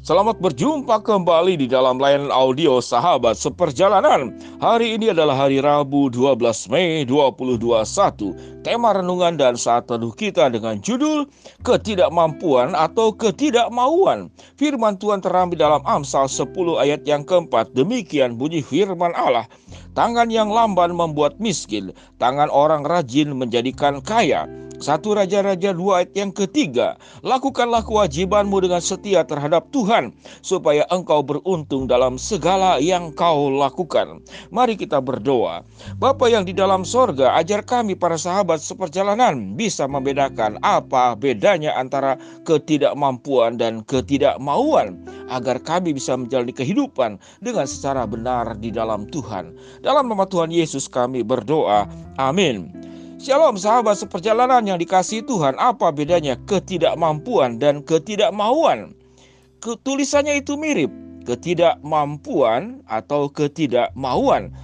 Selamat berjumpa kembali di dalam layanan audio sahabat seperjalanan. Hari ini adalah hari Rabu 12 Mei 2021. Tema renungan dan saat teduh kita dengan judul Ketidakmampuan atau Ketidakmauan. Firman Tuhan terambil dalam Amsal 10 ayat yang keempat. Demikian bunyi firman Allah. Tangan yang lamban membuat miskin, tangan orang rajin menjadikan kaya. Satu Raja-Raja dua ayat yang ketiga, lakukanlah kewajibanmu dengan setia terhadap Tuhan, supaya engkau beruntung dalam segala yang kau lakukan. Mari kita berdoa. Bapa yang di dalam sorga, ajar kami para sahabat seperjalanan bisa membedakan apa bedanya antara ketidakmampuan dan ketidakmauan, agar kami bisa menjalani kehidupan dengan secara benar di dalam Tuhan. Dalam nama Tuhan Yesus kami berdoa. Amin. Shalom sahabat seperjalanan yang dikasih Tuhan. Apa bedanya ketidakmampuan dan ketidakmauan? Tulisannya itu mirip. Ketidakmampuan atau ketidakmauan.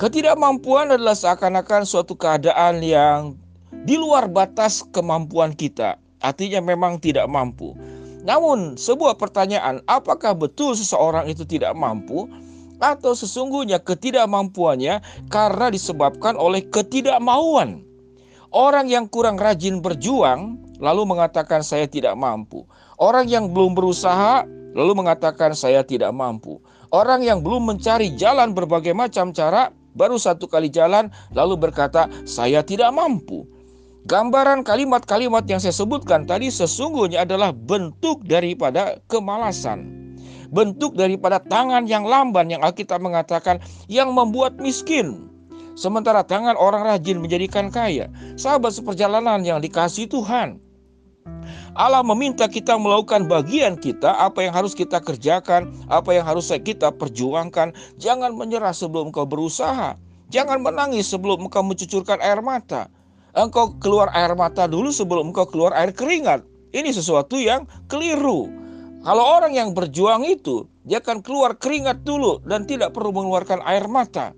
Ketidakmampuan adalah seakan-akan suatu keadaan yang di luar batas kemampuan kita. Artinya memang tidak mampu. Namun sebuah pertanyaan Apakah betul seseorang itu tidak mampu? Atau sesungguhnya ketidakmampuannya karena disebabkan oleh ketidakmauan Orang yang kurang rajin berjuang lalu mengatakan saya tidak mampu. Orang yang belum berusaha lalu mengatakan saya tidak mampu. Orang yang belum mencari jalan berbagai macam cara baru satu kali jalan lalu berkata saya tidak mampu. Gambaran kalimat-kalimat yang saya sebutkan tadi sesungguhnya adalah bentuk daripada kemalasan. Bentuk daripada tangan yang lamban yang Alkitab mengatakan yang membuat miskin. Sementara tangan orang rajin menjadikan kaya. Sahabat seperjalanan yang dikasih Tuhan. Allah meminta kita melakukan bagian kita, apa yang harus kita kerjakan, apa yang harus kita perjuangkan. Jangan menyerah sebelum engkau berusaha. Jangan menangis sebelum engkau mencucurkan air mata. Engkau keluar air mata dulu sebelum engkau keluar air keringat. Ini sesuatu yang keliru. Kalau orang yang berjuang itu, dia akan keluar keringat dulu dan tidak perlu mengeluarkan air mata.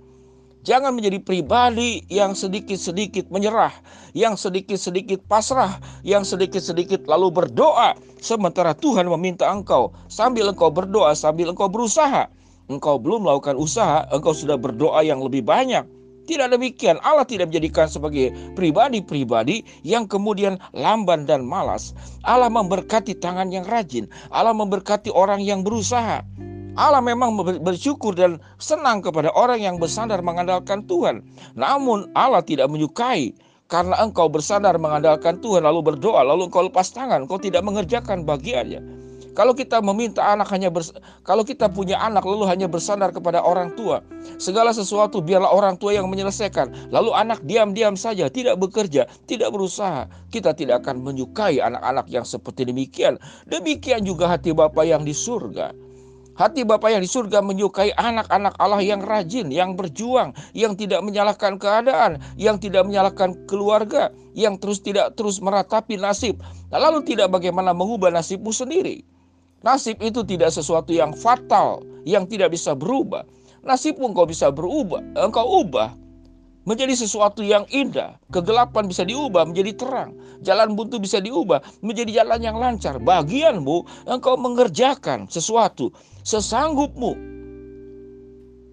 Jangan menjadi pribadi yang sedikit-sedikit menyerah, yang sedikit-sedikit pasrah, yang sedikit-sedikit lalu berdoa. Sementara Tuhan meminta engkau, sambil engkau berdoa, sambil engkau berusaha. Engkau belum melakukan usaha, engkau sudah berdoa yang lebih banyak. Tidak demikian, Allah tidak menjadikan sebagai pribadi-pribadi yang kemudian lamban dan malas. Allah memberkati tangan yang rajin, Allah memberkati orang yang berusaha. Allah memang bersyukur dan senang kepada orang yang bersandar mengandalkan Tuhan. Namun Allah tidak menyukai karena engkau bersandar mengandalkan Tuhan lalu berdoa lalu engkau lepas tangan, engkau tidak mengerjakan bagiannya. Kalau kita meminta anak hanya bers kalau kita punya anak lalu hanya bersandar kepada orang tua, segala sesuatu biarlah orang tua yang menyelesaikan. Lalu anak diam-diam saja, tidak bekerja, tidak berusaha. Kita tidak akan menyukai anak-anak yang seperti demikian. Demikian juga hati Bapa yang di surga. Hati Bapa yang di surga menyukai anak-anak Allah yang rajin, yang berjuang, yang tidak menyalahkan keadaan, yang tidak menyalahkan keluarga, yang terus tidak terus meratapi nasib, lalu tidak bagaimana mengubah nasibmu sendiri. Nasib itu tidak sesuatu yang fatal, yang tidak bisa berubah. Nasibmu engkau bisa berubah, engkau ubah menjadi sesuatu yang indah. Kegelapan bisa diubah menjadi terang. Jalan buntu bisa diubah menjadi jalan yang lancar. Bagianmu engkau mengerjakan sesuatu sesanggupmu,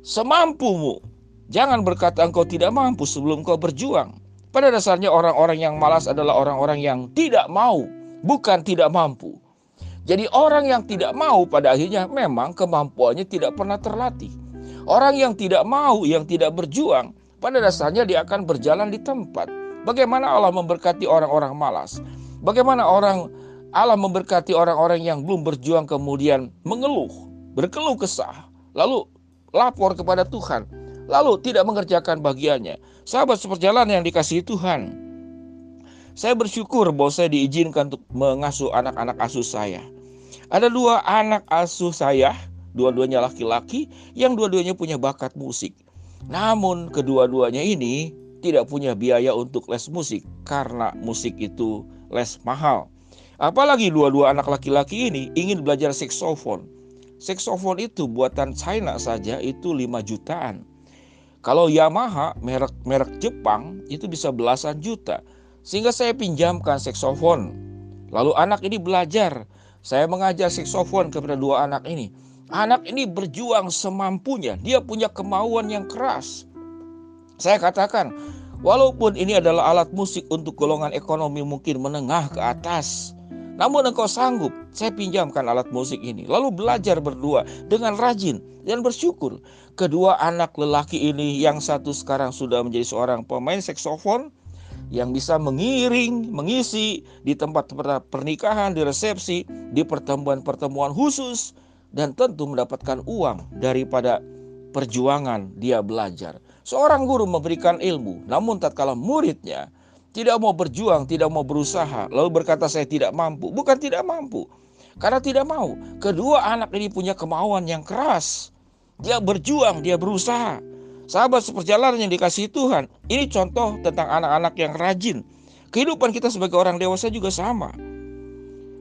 semampumu. Jangan berkata engkau tidak mampu sebelum kau berjuang. Pada dasarnya orang-orang yang malas adalah orang-orang yang tidak mau, bukan tidak mampu. Jadi orang yang tidak mau pada akhirnya memang kemampuannya tidak pernah terlatih. Orang yang tidak mau, yang tidak berjuang, pada dasarnya dia akan berjalan di tempat. Bagaimana Allah memberkati orang-orang malas? Bagaimana orang Allah memberkati orang-orang yang belum berjuang kemudian mengeluh, berkeluh kesah, lalu lapor kepada Tuhan, lalu tidak mengerjakan bagiannya. Sahabat seperjalanan yang dikasihi Tuhan, saya bersyukur bahwa saya diizinkan untuk mengasuh anak-anak asuh saya. Ada dua anak asuh saya, dua-duanya laki-laki, yang dua-duanya punya bakat musik. Namun kedua-duanya ini tidak punya biaya untuk les musik karena musik itu les mahal. Apalagi dua-dua anak laki-laki ini ingin belajar saksofon. Saksofon itu buatan China saja itu 5 jutaan. Kalau Yamaha merek merek Jepang itu bisa belasan juta. Sehingga saya pinjamkan saksofon. Lalu anak ini belajar Saya mengajar saksofon kepada dua anak ini. Anak ini berjuang semampunya, dia punya kemauan yang keras. Saya katakan, walaupun ini adalah alat musik untuk golongan ekonomi mungkin menengah ke atas, namun engkau sanggup, saya pinjamkan alat musik ini. Lalu belajar berdua dengan rajin dan bersyukur. Kedua anak lelaki ini yang satu sekarang sudah menjadi seorang pemain saksofon yang bisa mengiring, mengisi di tempat pernikahan, di resepsi, di pertemuan-pertemuan khusus, dan tentu mendapatkan uang daripada perjuangan dia belajar. Seorang guru memberikan ilmu, namun tatkala muridnya tidak mau berjuang, tidak mau berusaha, lalu berkata saya tidak mampu. Bukan tidak mampu, karena tidak mau. Kedua anak ini punya kemauan yang keras. Dia berjuang, dia berusaha. Sahabat seperjalanan yang dikasih Tuhan, ini contoh tentang anak-anak yang rajin. Kehidupan kita sebagai orang dewasa juga sama.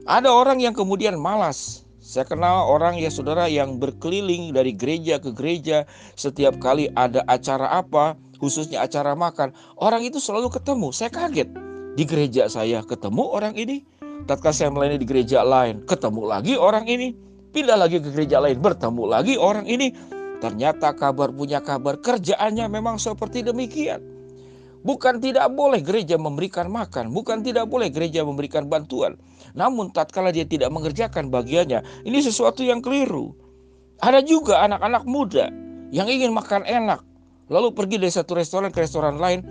Ada orang yang kemudian malas, saya kenal orang ya saudara yang berkeliling dari gereja ke gereja setiap kali ada acara apa, khususnya acara makan. Orang itu selalu ketemu. Saya kaget. Di gereja saya ketemu orang ini. Tatkala saya melayani di gereja lain, ketemu lagi orang ini. Pindah lagi ke gereja lain, bertemu lagi orang ini. Ternyata kabar punya kabar kerjaannya memang seperti demikian. Bukan tidak boleh gereja memberikan makan, bukan tidak boleh gereja memberikan bantuan. Namun tatkala dia tidak mengerjakan bagiannya, ini sesuatu yang keliru. Ada juga anak-anak muda yang ingin makan enak, lalu pergi dari satu restoran ke restoran lain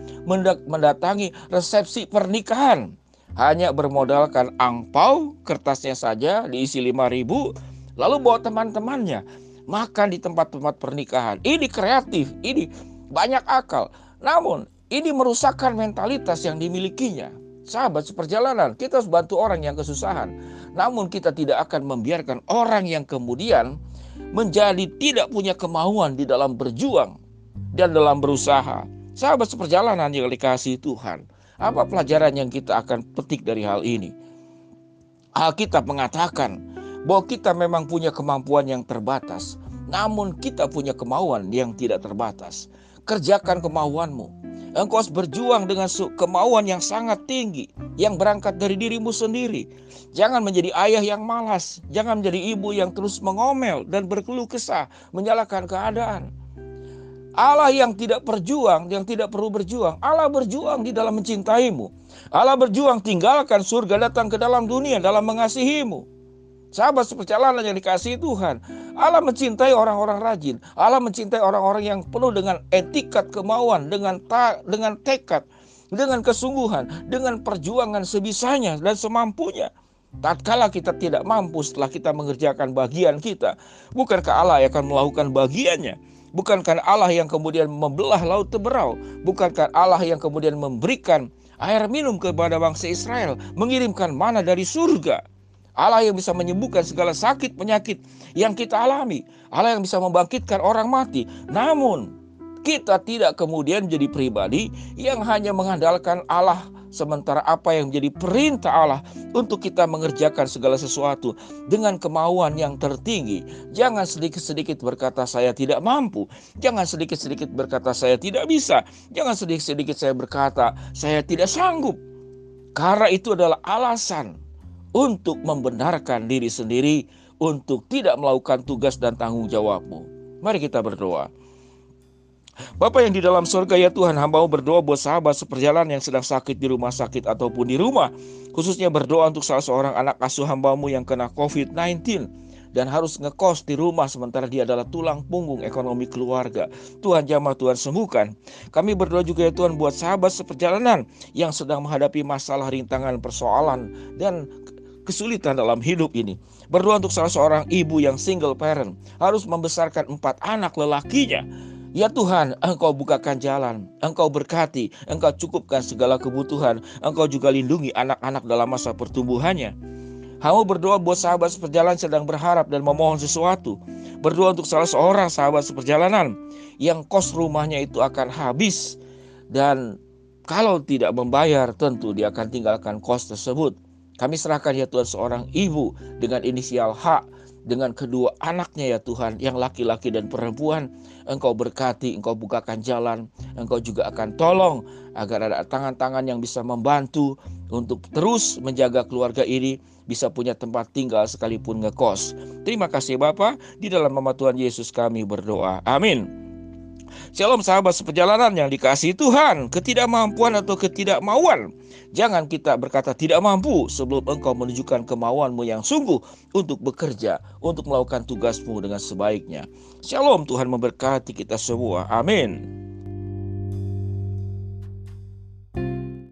mendatangi resepsi pernikahan. Hanya bermodalkan angpau, kertasnya saja diisi 5000 lalu bawa teman-temannya makan di tempat-tempat pernikahan. Ini kreatif, ini banyak akal. Namun ini merusakkan mentalitas yang dimilikinya. Sahabat seperjalanan, kita harus bantu orang yang kesusahan. Namun kita tidak akan membiarkan orang yang kemudian menjadi tidak punya kemauan di dalam berjuang dan dalam berusaha. Sahabat seperjalanan yang dikasih Tuhan. Apa pelajaran yang kita akan petik dari hal ini? Alkitab mengatakan bahwa kita memang punya kemampuan yang terbatas, namun kita punya kemauan yang tidak terbatas. Kerjakan kemauanmu. Engkau harus berjuang dengan kemauan yang sangat tinggi yang berangkat dari dirimu sendiri. Jangan menjadi ayah yang malas, jangan menjadi ibu yang terus mengomel dan berkeluh kesah, menyalahkan keadaan. Allah yang tidak berjuang, yang tidak perlu berjuang, Allah berjuang di dalam mencintaimu. Allah berjuang tinggalkan surga datang ke dalam dunia dalam mengasihimu. Sahabat seperjalanan yang dikasihi Tuhan. Allah mencintai orang-orang rajin. Allah mencintai orang-orang yang penuh dengan etikat kemauan, dengan ta, dengan tekad, dengan kesungguhan, dengan perjuangan sebisanya dan semampunya. Tatkala kita tidak mampu setelah kita mengerjakan bagian kita, bukankah Allah yang akan melakukan bagiannya? Bukankah Allah yang kemudian membelah laut teberau? Bukankah Allah yang kemudian memberikan air minum kepada bangsa Israel, mengirimkan mana dari surga? Allah yang bisa menyembuhkan segala sakit penyakit yang kita alami. Allah yang bisa membangkitkan orang mati. Namun kita tidak kemudian jadi pribadi yang hanya mengandalkan Allah sementara apa yang menjadi perintah Allah untuk kita mengerjakan segala sesuatu dengan kemauan yang tertinggi. Jangan sedikit-sedikit berkata saya tidak mampu, jangan sedikit-sedikit berkata saya tidak bisa, jangan sedikit-sedikit saya berkata saya tidak sanggup. Karena itu adalah alasan untuk membenarkan diri sendiri untuk tidak melakukan tugas dan tanggung jawabmu. Mari kita berdoa. Bapak yang di dalam surga ya Tuhan hamba mau berdoa buat sahabat seperjalanan yang sedang sakit di rumah sakit ataupun di rumah Khususnya berdoa untuk salah seorang anak asuh hambamu yang kena COVID-19 dan harus ngekos di rumah sementara dia adalah tulang punggung ekonomi keluarga. Tuhan jamah Tuhan sembuhkan. Kami berdoa juga ya Tuhan buat sahabat seperjalanan yang sedang menghadapi masalah rintangan persoalan dan kesulitan dalam hidup ini. Berdoa untuk salah seorang ibu yang single parent harus membesarkan empat anak lelakinya. Ya Tuhan, Engkau bukakan jalan, Engkau berkati, Engkau cukupkan segala kebutuhan, Engkau juga lindungi anak-anak dalam masa pertumbuhannya. Kamu berdoa buat sahabat seperjalanan sedang berharap dan memohon sesuatu. Berdoa untuk salah seorang sahabat seperjalanan yang kos rumahnya itu akan habis dan kalau tidak membayar tentu dia akan tinggalkan kos tersebut. Kami serahkan ya Tuhan seorang ibu dengan inisial H dengan kedua anaknya ya Tuhan yang laki-laki dan perempuan Engkau berkati, Engkau bukakan jalan Engkau juga akan tolong agar ada tangan-tangan yang bisa membantu untuk terus menjaga keluarga ini bisa punya tempat tinggal sekalipun ngekos. Terima kasih Bapak, di dalam nama Tuhan Yesus kami berdoa. Amin. Shalom sahabat seperjalanan yang dikasih Tuhan, ketidakmampuan atau ketidakmauan. Jangan kita berkata tidak mampu sebelum engkau menunjukkan kemauanmu yang sungguh untuk bekerja, untuk melakukan tugasmu dengan sebaiknya. Shalom Tuhan memberkati kita semua. Amin.